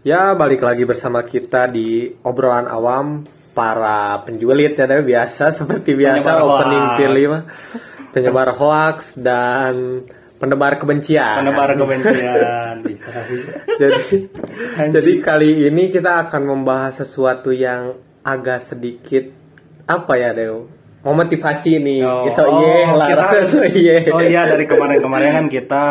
Ya, balik lagi bersama kita di obrolan awam para penjulit ya Dew. biasa seperti biasa Penyebar opening film penyebar hoax dan penebar kebencian. Penebar kebencian bisa. jadi jadi kali ini kita akan membahas sesuatu yang agak sedikit apa ya Dew? Memotivasi nih. Oh, So, iya lah. kita harus- So, iya. oh iya dari kemarin-kemarin kan kita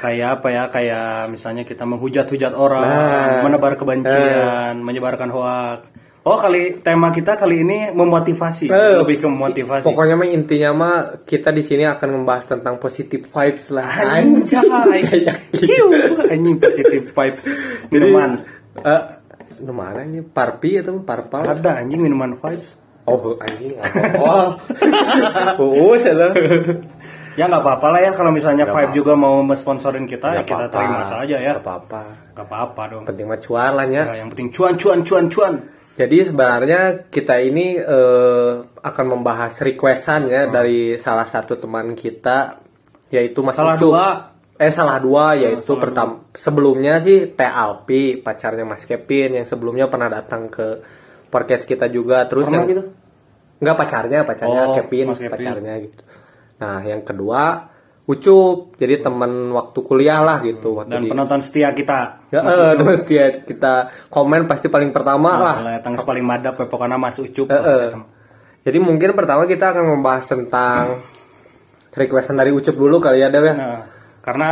kayak apa ya kayak misalnya kita menghujat-hujat orang, Nah. menebar kebencian, menyebarkan hoax. Oh kali tema kita kali ini memotivasi, Eh, lebih ke memotivasi. Pokoknya mah intinya mah kita di sini akan membahas tentang positive vibes lah. Anjay, Hiu, anjing positive vibe minuman. Eh, mana ini parpi atau parpal? Ada anjing minuman vibes. Oh, anjing apa? Oh, saya Ya nggak apa-apa lah ya kalau misalnya Nggak Vibe apa-apa. juga mau sponsorin kita ya kita terima saja ya. Gak apa-apa. Gak apa-apa dong. Penting mah cuan lah ya. Ya, yang penting cuan cuan cuan cuan. Jadi sebenarnya kita ini eh, akan membahas requestan ya dari salah satu teman kita yaitu Mas Salah dua. Eh salah dua yaitu pertama sebelumnya sih Teh Alpi pacarnya Mas Kevin yang sebelumnya pernah datang ke podcast kita juga terus Pernah yang gitu? Enggak pacarnya, pacarnya Oh, Kevin, Mas Kevin. pacarnya gitu. Nah, yang kedua Ucup, jadi teman waktu kuliah lah gitu. Waktu Dan di- penonton setia kita. Ya, eh, terus dia kita komen pasti paling pertama lah. Lah tangis paling madap pokoknya Mas Ucup. Eh, eh. Jadi mungkin pertama kita akan membahas tentang requestan dari Ucup dulu kali ya, Dew ya. Nah, karena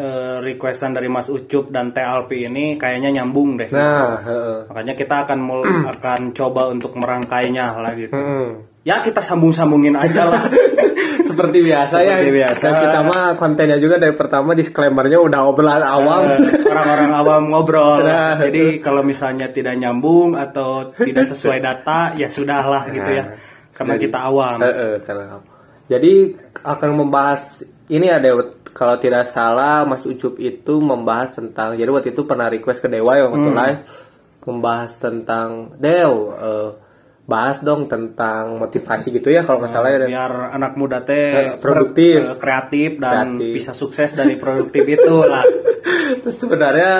eh, requestan dari Mas Ucup dan Alpi ini kayaknya nyambung deh. Nah, heeh. Makanya kita akan mul- akan coba untuk merangkainya lah gitu. Ya kita sambung-sambungin aja lah. Seperti biasa ya. Seperti biasa. Kita mah kontennya juga dari pertama disclaimernya udah obrolan awam. Eh, orang-orang awam ngobrol. Nah. Jadi kalau misalnya tidak nyambung atau tidak sesuai data, ya sudahlah gitu ya. Karena kita awam. Eh, eh, karena? Jadi akan membahas ini ada kalau tidak salah Mas Ucup itu membahas tentang jadi waktu itu pernah request ke Dewa ya waktu Hmm. live membahas tentang Dew eh, bahas dong tentang motivasi gitu ya kalau nggak salah ya. Biar anak muda teh Eh, produktif. ber- eh, kreatif dan Kreatif. bisa sukses dari produktif itu lah. Terus sebenarnya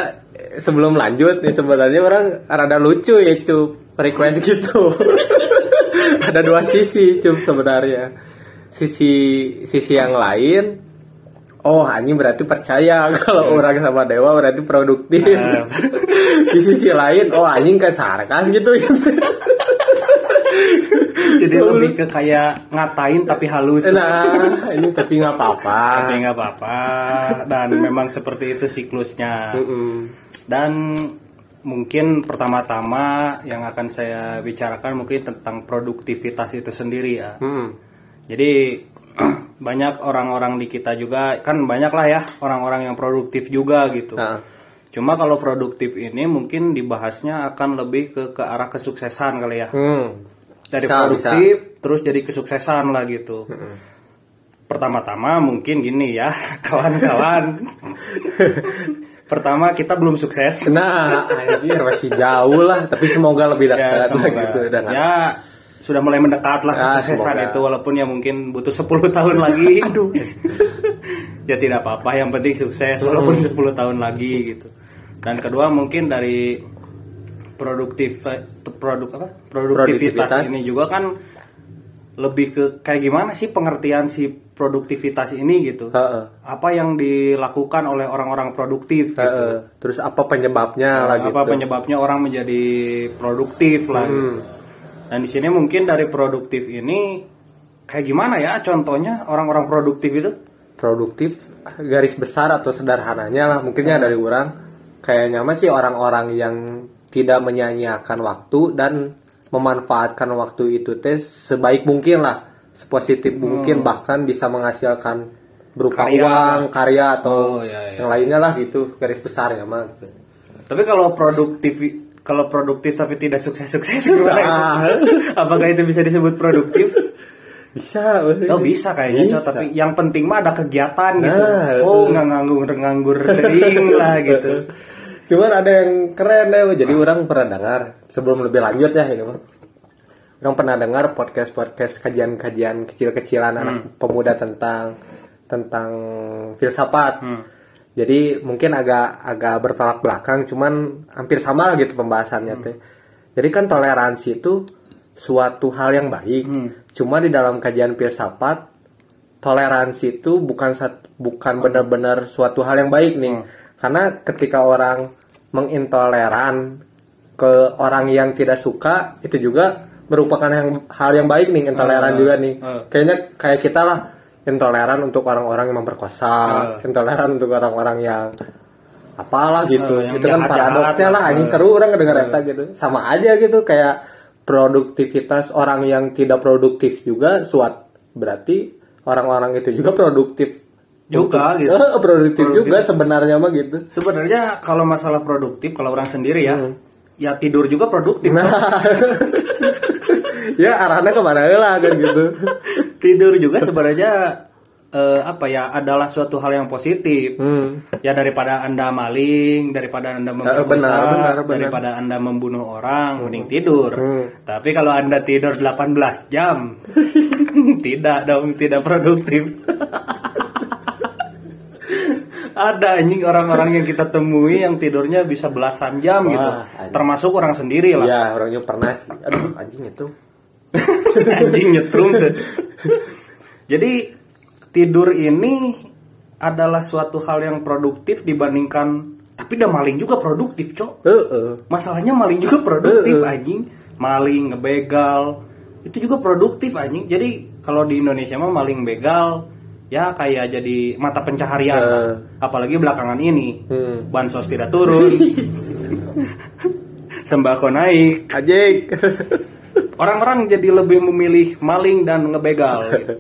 sebelum lanjut nih sebenarnya orang rada lucu ya Cup request gitu. Ada dua sisi Cup sebenarnya. Sisi sisi yang lain Oh anjing berarti percaya kalau orang sama dewa berarti produktif. Nah. Di sisi lain oh anjing ke sarkas gitu. Jadi lebih ke kayak ngatain tapi halus. nah ini tapi nggak apa-apa. Tapi nggak apa-apa dan memang seperti itu siklusnya. Dan mungkin pertama-tama yang akan saya bicarakan mungkin tentang produktivitas itu sendiri ya. Mm. Jadi banyak orang-orang di kita juga kan banyak lah ya orang-orang yang produktif juga gitu. Nah, Cuma kalau produktif ini mungkin dibahasnya akan lebih ke ke arah kesuksesan kali ya. hmm. Dari Bisa, produktif terus jadi kesuksesan lah gitu. Pertama-tama mungkin gini ya, kawan-kawan. Pertama kita belum sukses. Nah, anjir masih jauh lah, tapi semoga lebih dekat Ya, semoga. gitu. Dan ya sudah mulai mendekat lah Ah, kesuksesan semoga. itu walaupun ya mungkin butuh 10 tahun lagi. Aduh. ya tidak apa-apa, yang penting sukses walaupun 10 tahun lagi gitu. Dan kedua mungkin dari produktif produk apa? Produktivitas, Produktivitas. ini juga kan lebih ke kayak gimana sih pengertian si produktivitas ini gitu. Heeh. Apa yang dilakukan oleh orang-orang produktif gitu. Heeh. Terus apa penyebabnya lah gitu. apa penyebabnya orang menjadi produktif lah gitu. Hmm. Dan di sini mungkin dari produktif ini kayak gimana ya contohnya orang-orang produktif itu? Produktif garis besar atau sederhananya lah mungkinnya dari orang kayaknya mah sih orang-orang yang tidak menyanyiakan waktu dan memanfaatkan waktu itu teh sebaik mungkin lah sepositif mungkin bahkan bisa menghasilkan berupa Karya. uang karya atau Oh, iya, iya. yang lainnya lah gitu garis besarnya mah gitu. Tapi kalau produktif kalau produktif tapi tidak sukses-sukses gimana itu? Ah. Apakah itu bisa disebut produktif? bisa Oh bisa kayaknya Cok. Bisa. tapi yang penting mah ada kegiatan gitu. Nah, oh nggak nganggur nganggur kering lah gitu. Cuman ada yang keren deh, jadi orang pernah dengar sebelum lebih lanjut ya ini mah. Orang pernah dengar podcast-podcast kajian-kajian kecil-kecilan anak pemuda tentang tentang filsafat. Hmm. Jadi mungkin agak agak bertolak belakang, cuman hampir sama lah gitu pembahasannya teh. Jadi kan toleransi itu suatu hal yang baik. Hmm. Cuma di dalam kajian filsafat toleransi itu bukan bukan benar-benar suatu hal yang baik nih. Hmm. Karena ketika orang mengintoleran ke orang yang tidak suka itu juga merupakan yang hal yang baik nih intoleran Ah, juga nih. ah. Kayaknya kayak kita lah intoleran untuk orang-orang yang memperkosa, Ah. intoleran untuk orang-orang yang apalah gitu. Yang itu kan paradoksnya lah. anjing seru orang kedengar eta gitu. Sama aja gitu kayak produktivitas orang yang tidak produktif juga suat berarti orang-orang itu juga produktif Juga, gitu. Eh, produktif, Produktif. juga sebenarnya mah gitu. Sebenarnya kalau masalah produktif kalau orang sendiri ya, Hmm. ya tidur juga produktif. Nah, ya arahnya ke mana lah kan gitu. tidur juga sebenarnya eh, apa ya adalah suatu hal yang positif. Hmm. Ya daripada anda maling, daripada anda memperkosa, Eh, benar, benar, benar. daripada anda membunuh orang, mending tidur. Hmm. Tapi kalau anda tidur 18 jam, tidak dong, tidak produktif. Ada anjing orang-orang yang kita temui yang tidurnya bisa belasan jam Wah, gitu. anjing. Termasuk orang sendiri lah. Ya orangnya pernah sih. Aduh anjing itu. anjing nyetrum tuh. Jadi tidur ini adalah suatu hal yang produktif dibandingkan tapi udah maling juga produktif, Cok. Heeh. Masalahnya maling juga produktif Eh, eh. anjing. Maling, ngebegal. Itu juga produktif anjing. Jadi kalau di Indonesia mah maling begal ya kayak jadi mata pencaharian. Lah. Apalagi belakangan ini. Hmm. Bansos tidak turun. Sembako naik. Anjing. orang-orang jadi lebih memilih maling dan ngebegal gitu.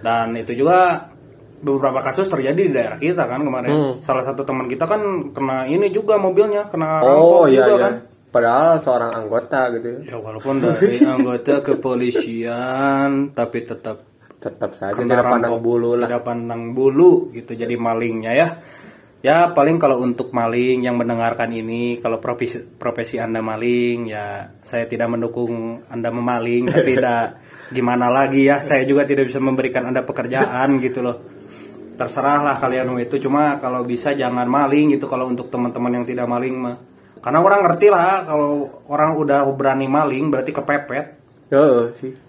Dan itu juga beberapa kasus terjadi di daerah kita kan kemarin. Hmm. Salah satu teman kita kan kena ini juga mobilnya kena oh rampok iya juga iya. kan. Padahal seorang anggota gitu ya. Ya walaupun dari anggota kepolisian tapi tetap Tetap saja tidak pandang bulu lah. Tidak pandang bulu gitu jadi malingnya ya. Ya paling kalau untuk maling yang mendengarkan ini kalau profesi profesi Anda maling ya saya tidak mendukung Anda memaling tapi tidak gimana lagi ya saya juga tidak bisa memberikan Anda pekerjaan gitu loh. Terserah lah kalian itu cuma kalau bisa jangan maling gitu kalau untuk teman-teman yang tidak maling mah. Karena orang ngerti lah kalau orang udah berani maling berarti kepepet Heeh sih.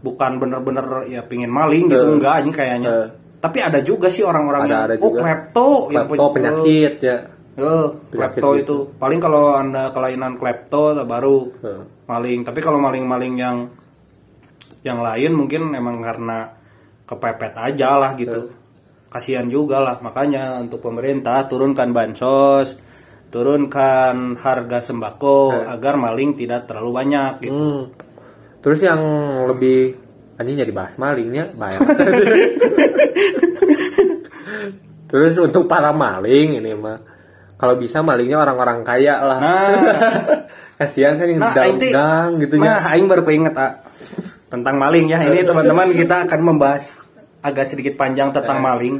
Bukan bener-bener ya pingin maling gitu Eh. enggak ini kayaknya Eh. tapi ada juga sih orang-orang Ada- yang ada oh klepto yang punya- penyakit ya. Penyakit klepto gitu. itu paling kalau anda kelainan klepto baru Heeh. maling tapi kalau maling-maling yang yang lain mungkin emang karena kepepet aja lah gitu kasihan juga lah makanya untuk pemerintah turunkan bansos turunkan harga sembako agar maling tidak terlalu banyak gitu Hmm. Terus yang lebih anjing jadi bahas malingnya bayar. Terus untuk para maling ini mah kalau bisa malingnya orang-orang kaya lah. nah Kasihan kan yang Nah, nah, aing teh- gang gitu Nah, ya. aing baru keinget ah, tentang maling ya. Ini teman-teman kita akan membahas agak sedikit panjang tentang maling.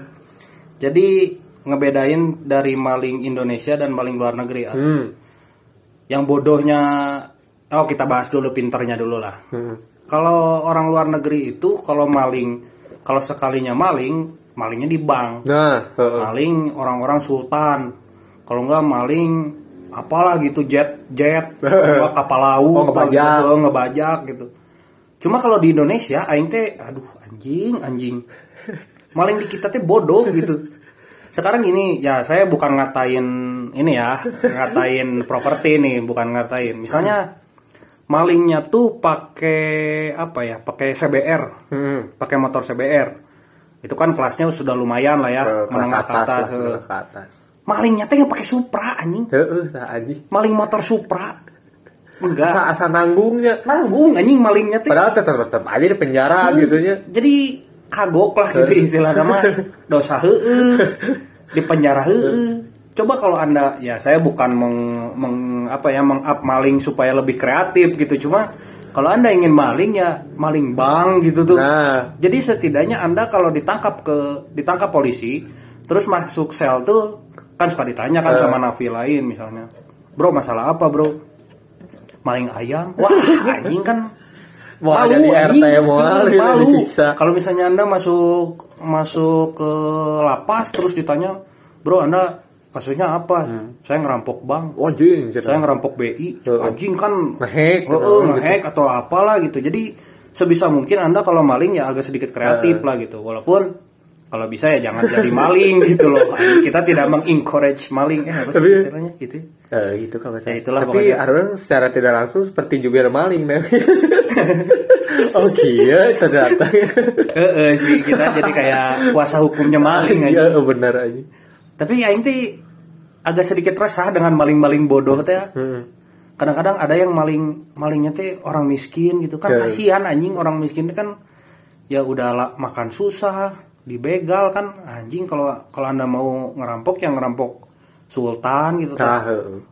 Jadi ngebedain dari maling Indonesia dan maling luar negeri. ah. Hmm. Yang bodohnya oh kita bahas dulu pinternya dulu lah. Hmm. Kalau orang luar negeri itu kalau maling kalau sekalinya maling, malingnya di bank. Nah, heeh. Maling orang-orang sultan. Kalau enggak maling apalah gitu jet jet nggak kapal laut Oh, ngebajak. gitu, ngebajak gitu. Cuma kalau di Indonesia aing teh aduh anjing anjing. Maling di kita teh bodoh gitu. Sekarang ini ya saya bukan ngatain ini ya, ngatain properti nih, bukan ngatain. Misalnya malingnya tuh pakai apa ya? Pakai CBR Hmm. pakai motor CBR itu kan kelasnya sudah lumayan lah ya Ke kelas menengah ke atas atas lah, eh. ke atas. malingnya teh yang pakai Supra anjing Heeh, anjing. maling motor Supra enggak Asa asa nanggungnya. nanggung anjing malingnya teh Padahal tetap tetap aja di penjara gitu nya. jadi kagok lah gitu istilah nama dosa heeh di penjara heeh coba kalau anda ya saya bukan meng, meng- apa ya mengup maling supaya lebih kreatif gitu cuma kalau anda ingin maling ya maling bank gitu tuh Nah, Jadi setidaknya Anda kalau ditangkap ke ditangkap polisi, terus masuk sel tuh kan suka ditanya kan Eh. sama nafi lain misalnya. Bro, masalah apa, Bro? Maling ayam. Wah, anjing kan Mau ada di RT, gitu, disiksa. Kalau misalnya Anda masuk masuk ke lapas terus ditanya, bro anda kasusnya apa? Saya ngerampok bank. Anjing, saya ngerampok BI Heeh. anjing kan Ngehack, Oh, gitu. oh, ngehack atau apalah gitu. Jadi sebisa mungkin anda kalau maling ya agak sedikit kreatif lah gitu. Walaupun kalau bisa ya jangan jadi maling gitu loh. Kita tidak mengencourage maling. Eh apa sih Tapi- istilahnya? Gitu Eh, gitu kalau salah. Ya, itulah Tapi orang secara tidak langsung seperti jubir maling nah. oh iya ternyata. eh eh, sih. Kita jadi kayak kuasa hukumnya maling aja. Iya benar aja. Tapi ya ini agak sedikit resah dengan maling-maling bodoh teh ya. Hmm. kadang-kadang ada yang maling malingnya teh orang miskin gitu kan Oke. kasihan anjing orang miskin itu kan ya udah la- makan susah dibegal kan anjing kalau kalau anda mau ngerampok yang ngerampok sultan gitu Tah,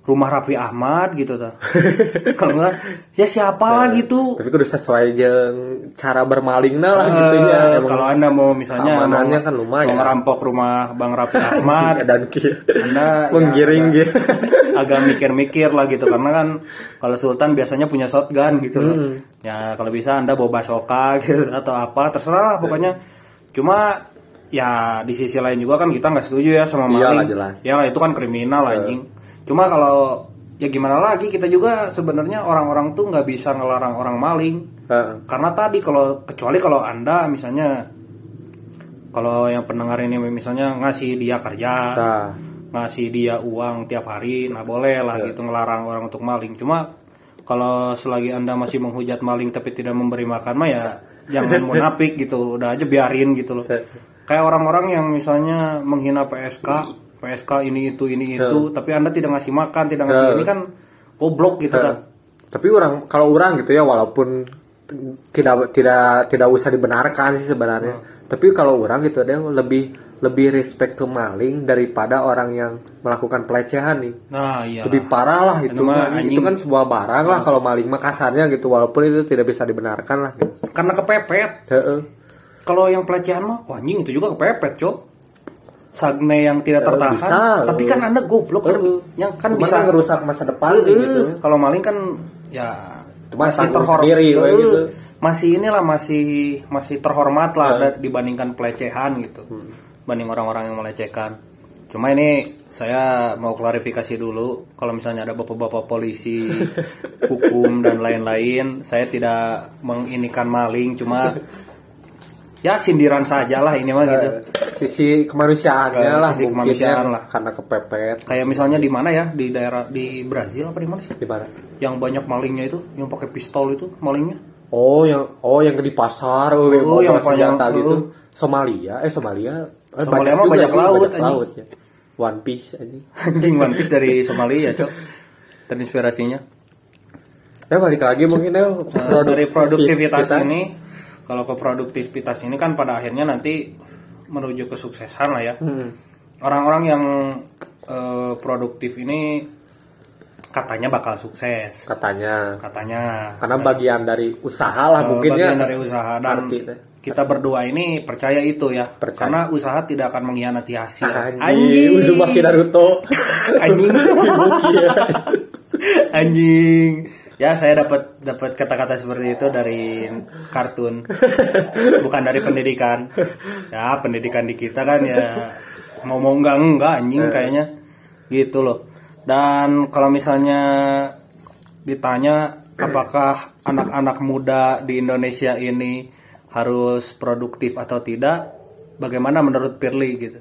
rumah Raffi Ahmad gitu tah kalau enggak ya siapa lah gitu Tapi kudu sesuai jeung cara bermalingna lah Eh, gitu ya. Emang kalau anda mau misalnya keamanannya kan lumayan. mau ngerampok rumah Bang Raffi Ahmad dan anda ya, menggiring gitu. agak mikir-mikir lah gitu karena kan kalau Sultan biasanya punya shotgun gitu. Hmm. Ya kalau bisa Anda bawa basoka gitu atau apa terserah lah pokoknya. Cuma ya di sisi lain juga kan kita nggak setuju ya sama Iyalah, maling. jelas. Ya itu kan kriminal anjing. Cuma kalau ya gimana lagi kita juga sebenarnya orang-orang tuh nggak bisa ngelarang orang maling. Heeh. Karena tadi kalau kecuali kalau Anda misalnya kalau yang pendengar ini misalnya ngasih dia kerja, Tah. ngasih dia uang tiap hari nah boleh lah gitu ngelarang orang untuk maling cuma kalau selagi anda masih menghujat maling tapi tidak memberi makan mah ya jangan munafik gitu udah aja biarin gitu loh kayak orang-orang yang misalnya menghina PSK PSK ini itu ini itu tapi anda tidak ngasih makan tidak ngasih ini kan goblok gitu kan Tapi orang kalau orang gitu ya walaupun tidak tidak tidak usah dibenarkan sih sebenarnya. Hmm. Tapi kalau orang gitu dia lebih lebih respect ke maling daripada orang yang melakukan pelecehan nih. nah iya Lebih parah lah itu Itu mah anjing. Itu kan sebuah barang lah kalau maling mah kasarnya gitu walaupun itu tidak bisa dibenarkan lah. Gitu. karena kepepet Heeh. Kalau yang pelecehan mah wah anjing itu juga kepepet cok sagne yang tidak Eh, tertahan bisa, tapi eh. kan anda goblok kan yang kan bisa kan ngerusak masa depan Eh, gitu. Kalau maling kan ya Cuma masih terhormat sendiri, Eh, gitu. Masih inilah masih masih terhormat lah Eh. dibandingkan pelecehan gitu. Hmm. Banding orang-orang yang melecehkan. Cuma ini saya mau klarifikasi dulu kalau misalnya ada bapak-bapak polisi, hukum dan lain-lain, saya tidak menginikan maling cuma ya sindiran saja lah ini mah gitu. Sisi kemanusiaannya Eh, lah sisi mungkin kemanusiaan ya, lah. karena kepepet Kayak misalnya di mana ya di daerah di Brazil apa di mana sih? di mana? yang banyak malingnya itu yang pakai pistol itu malingnya Oh yang oh yang di pasar, oh, yang Oh, bawa yang senjata gitu. oh. Somalia, eh Somalia, eh, Somalia mah juga banyak sih, laut, banyak laut ya. One Piece aja. anjing One Piece dari Somalia cok terinspirasinya Ya balik lagi mungkin ya Nah, dari produktivitas ini kalau ke produktivitas ini kan pada akhirnya nanti menuju kesuksesan lah ya. Hmm. orang-orang yang eh, produktif ini katanya bakal sukses. Katanya. Katanya. Karena bagian dari usaha lah Eh, mungkin ya. bagian dari usaha. Dan Arti kita berdua ini percaya itu ya. Percaya. karena usaha tidak akan mengkhianati hasil. Anjing, Uzumaki Naruto. anjing. Anjing ya saya dapat dapat kata-kata seperti itu dari kartun. Bukan dari pendidikan. Ya pendidikan di kita kan ya mau mau enggak enggak anjing kayaknya. Gitu loh. Dan kalau misalnya ditanya apakah anak-anak muda di Indonesia ini harus produktif atau tidak bagaimana menurut Pirli gitu?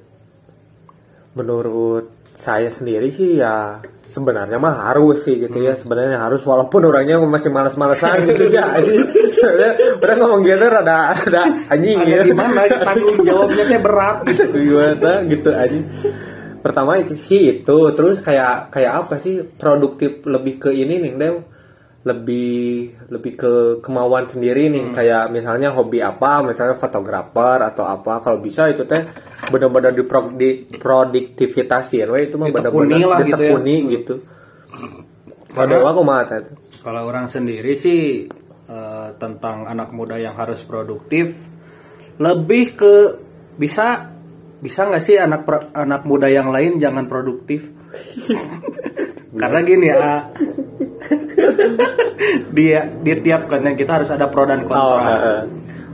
Menurut saya sendiri sih ya sebenarnya mah harus sih gitu ya. Sebenarnya harus walaupun orangnya masih malas-malesan gitu ya. Anjing. soalnya orang ngomong gitu rada rada anjing ya? Gimana tanggung jawabnya teh berat. Gitu gimana gitu aja pertama itu sih itu. Terus kayak kayak apa sih? Produktif lebih ke ini nih Dew. Lebih lebih ke kemauan sendiri nih. Kayak misalnya hobi apa? Misalnya fotografer atau apa? Kalau bisa itu teh benar-benar di, di produktivitasin weh itu mah benar-benar gitu ya. ditekuni gitu kalau aku mah Kalau orang sendiri sih eh, tentang anak muda yang harus produktif lebih ke bisa bisa nggak sih anak pro- anak muda yang lain jangan produktif? Karena gini ya dia di tiap konten kita harus ada pro dan kontra. Oh.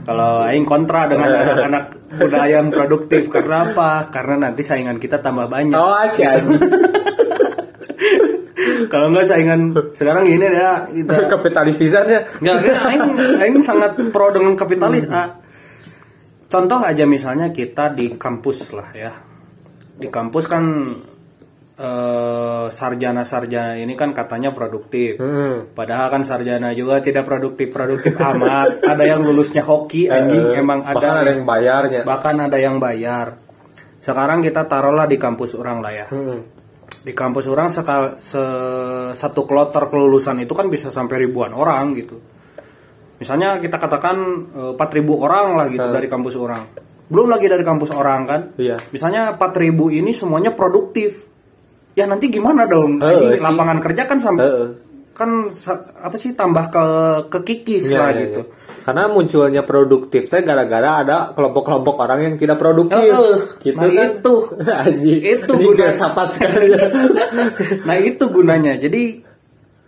Kalau aing kontra dengan anak-anak budaya yang produktif karena apa? Karena nanti saingan kita tambah banyak. Oh, anjing. Kalau nggak saingan sekarang gini ya kita Kapitalis pisan ya. Nggak, aing, aing sangat pro dengan kapitalis. ah. Contoh aja misalnya kita di kampus lah ya. Di kampus kan eh, sarjana-sarjana ini kan katanya produktif. Hmm. Padahal kan sarjana juga tidak produktif-produktif amat. Ada yang lulusnya hoki anjing Eh, emang bahkan ada ada. yang bayarnya. Bahkan ada yang bayar. Sekarang kita taruhlah di kampus orang lah ya. Hmm. Di kampus orang sekal, se- satu kloter kelulusan itu kan bisa sampai ribuan orang gitu. Misalnya kita katakan eh, 4.000 orang lah gitu dari kampus orang. Belum lagi dari kampus orang kan. Iya. Misalnya 4.000 ini semuanya produktif. Ya nanti gimana dong? Eh, Ini sih. lapangan kerja kan sampai Eh, kan apa sih tambah ke kekikis Iya, lah iya, gitu. iya. Karena munculnya produktif teh gara-gara ada kelompok-kelompok orang yang tidak produktif. Eh, gitu nah kan. itu. Anjing. Itu Ini guna- filsafat sekali ya. Nah itu gunanya. Jadi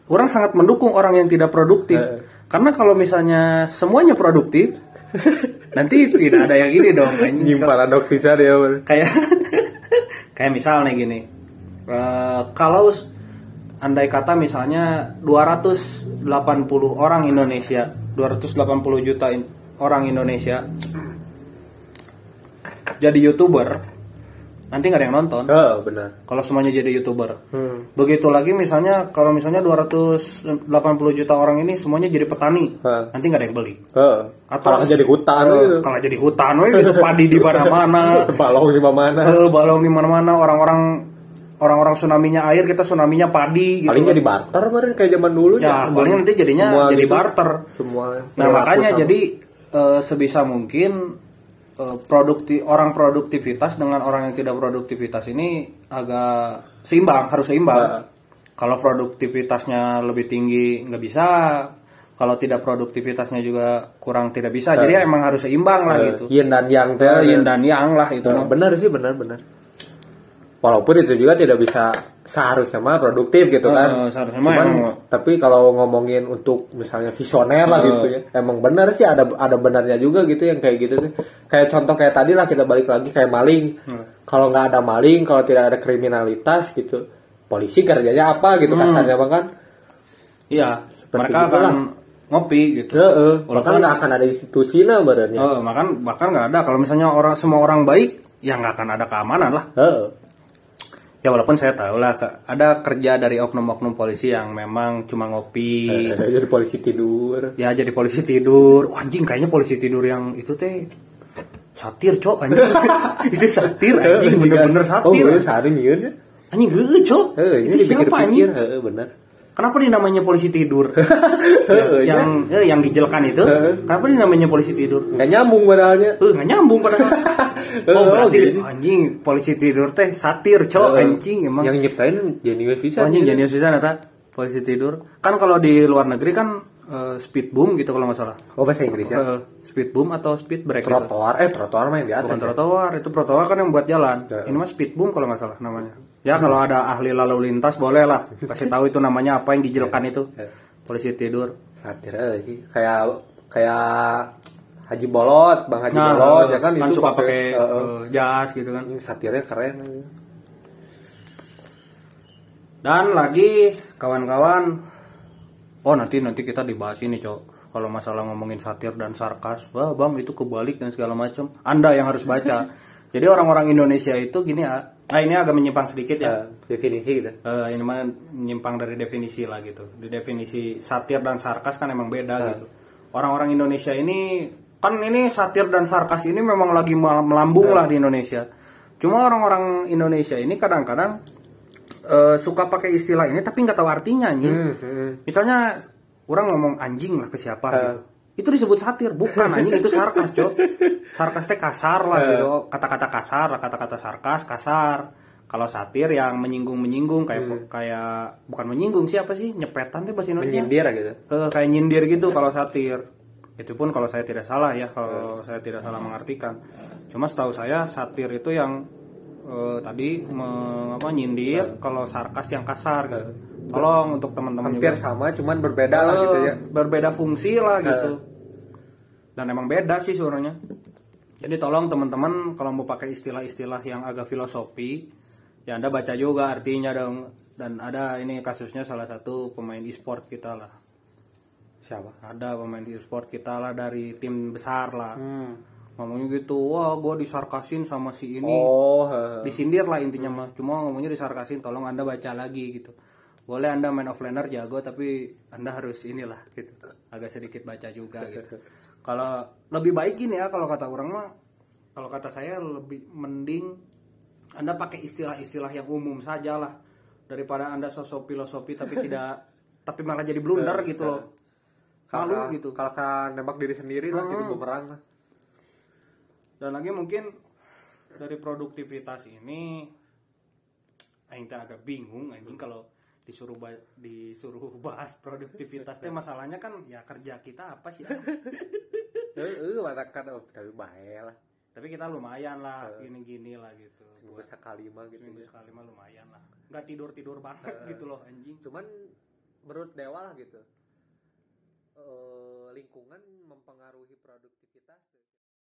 orang sangat mendukung orang yang tidak produktif. Eh. Karena kalau misalnya semuanya produktif, nanti tidak ada yang ini dong. Anjing paradoks bisa dia. Kayak kayak misalnya gini. Eh, kalau andai kata misalnya 280 orang Indonesia, 280 juta in- orang Indonesia jadi youtuber, nanti nggak ada yang nonton. Oh, benar. Kalau semuanya jadi youtuber. Hmm. Begitu lagi misalnya kalau misalnya 280 juta orang ini semuanya jadi petani, Heeh. nanti nggak ada yang beli. Oh, Atau kalau jadi hutan Eh, gitu. Kalau jadi hutan, gitu, padi di mana-mana, Balong di mana? eh, balong di mana-mana, orang-orang orang-orang tsunaminya air, kita tsunaminya padi gitu. Paling jadi barter kemarin kayak zaman dulu Ya, paling nanti jadinya Semua jadi gitu. barter. Semua. Nah makanya sama. jadi eh, sebisa mungkin eh, produkti orang produktivitas dengan orang yang tidak produktivitas ini agak seimbang harus seimbang. Nah. Kalau produktivitasnya lebih tinggi nggak bisa, kalau tidak produktivitasnya juga kurang tidak bisa. Jadi emang harus seimbang lah Eh, gitu. yin dan yang teh. Eh, yin dan yang lah itu. Nah, benar sih benar benar. Walaupun itu juga tidak bisa seharusnya mah produktif gitu kan. Eh, seharusnya mah Cuman, emang- tapi kalau ngomongin untuk misalnya visioner lah gitu ya, emang benar sih ada ada benarnya juga gitu yang kayak gitu tuh. Kayak contoh kayak tadi lah kita balik lagi kayak maling. Hmm. Kalau nggak ada maling, kalau tidak ada kriminalitas gitu, polisi kerjanya apa gitu Hmm. kasarnya bang kan? Iya, Seperti mereka itulah. akan ngopi gitu. Heeh, bahkan Walaupun- nggak akan ada institusi nah badannya. Eh, bahkan bahkan nggak ada. Kalau misalnya orang semua orang baik, ya nggak akan ada keamanan lah. Heeh. Ya walaupun saya tahu lah ada kerja dari oknum-oknum polisi yang memang cuma ngopi. Eh, Jadi polisi tidur. Ya jadi polisi tidur. Wah, anjing kayaknya polisi tidur yang itu teh satir cok anjing. itu satir anjing bener-bener Oh, satir. bener sehari nyieun ya. Anjing heueuh cok. Ini itu siapa anjing? benar. Kenapa dinamanya polisi tidur? Heeh, yang eh, yang dijelkan itu. Kenapa dinamanya polisi tidur? Nggak nyambung padahalnya. Eh nggak nyambung padahal. Oh, oh berarti gini. anjing polisi tidur teh satir cok Heeh. anjing emang. Yang nyiptain jenius bisa. Oh, anjing jenius bisa nata polisi tidur. Kan kalau di luar negeri kan eh, speed boom gitu kalau nggak salah. Oh bahasa Inggris ya. Eh, speed boom atau speed break gitu. Trotoar, eh trotoar mah yang di atas. Bukan ya. trotoar, itu trotoar kan yang buat jalan. Ya. Ini mah speed boom kalau nggak salah namanya. Ya kalau ada ahli lalu lintas boleh lah kasih tahu itu namanya apa yang dijelkan itu. Ya. Polisi tidur. Satir aja sih. Kayak kayak Haji Bolot, Bang Haji Nah, Bolot ya kan, itu suka pakai eh, eh, eh, jas gitu kan. ini satirnya keren. Dan lagi kawan-kawan, oh nanti nanti kita dibahas ini cok. Kalau masalah ngomongin satir dan sarkas, wah bang itu kebalik dan segala macam. Anda yang harus baca. Jadi orang-orang Indonesia itu gini ya, nah ini agak menyimpang sedikit ya. Ya, definisi gitu. Eh, ini mah menyimpang dari definisi lah gitu. Di definisi satir dan sarkas kan emang beda Ah. gitu. Orang-orang Indonesia ini kan ini satir dan sarkas ini memang lagi melambung Ah. lah di Indonesia. Cuma orang-orang Indonesia ini kadang-kadang eh, suka pakai istilah ini tapi nggak tahu artinya anjing. Hmm, hmm. Misalnya orang ngomong anjing lah ke siapa Ah. gitu. Itu disebut satir, bukan anjing itu sarkas, Cok. Sarkas teh kasar lah Ah. gitu. Kata-kata kasar kata-kata sarkas kasar. Kalau satir yang menyinggung-menyinggung kayak Hmm. kayak bukan menyinggung siapa sih? Nyepetan tuh bahasa Indonesia. Menyindir gitu. Eh, kayak nyindir gitu kalau satir. Itu pun kalau saya tidak salah ya, kalau saya tidak salah mengartikan. Cuma setahu saya satir itu yang eh, tadi me- apa nyindir, kalau sarkas yang kasar gitu. Tolong untuk teman-teman Hampir juga. sama, cuman berbeda lah gitu ya. Eh, berbeda fungsi lah gitu dan emang beda sih suaranya Jadi tolong teman-teman kalau mau pakai istilah-istilah yang agak filosofi, ya Anda baca juga artinya dong. Dan ada ini kasusnya salah satu pemain e-sport kita lah. Siapa? Ada pemain e-sport kita lah dari tim besar lah. Hmm. Ngomongnya gitu, wah gue disarkasin sama si ini. Oh, heeh. Disindir lah intinya mah. Cuma ngomongnya disarkasin, tolong Anda baca lagi gitu. Boleh Anda main offlaner jago tapi Anda harus inilah gitu. Agak sedikit baca juga gitu. Kalau lebih baik gini ya kalau kata orang mah kalau kata saya lebih mending Anda pakai istilah-istilah yang umum saja lah daripada Anda sosok filosofi tapi tidak tapi malah jadi blunder gitu loh. Malu Kalau gitu. Kalau kan nembak diri sendiri lah jadi Hmm. bumerang lah. Dan lagi mungkin dari produktivitas ini Aing agak bingung anjing kalau disuruh ba- disuruh bahas produktivitas teh masalahnya kan ya kerja kita apa sih? Heeh, matakan oh, tapi bae lah. tapi kita lumayan lah gini-gini lah gitu. Seminggu sekali mah gitu. seminggu sekali mah lumayan lah. Nggak tidur tidur banget gitu loh anjing. Cuman menurut Dewa lah gitu. Eh, lingkungan mempengaruhi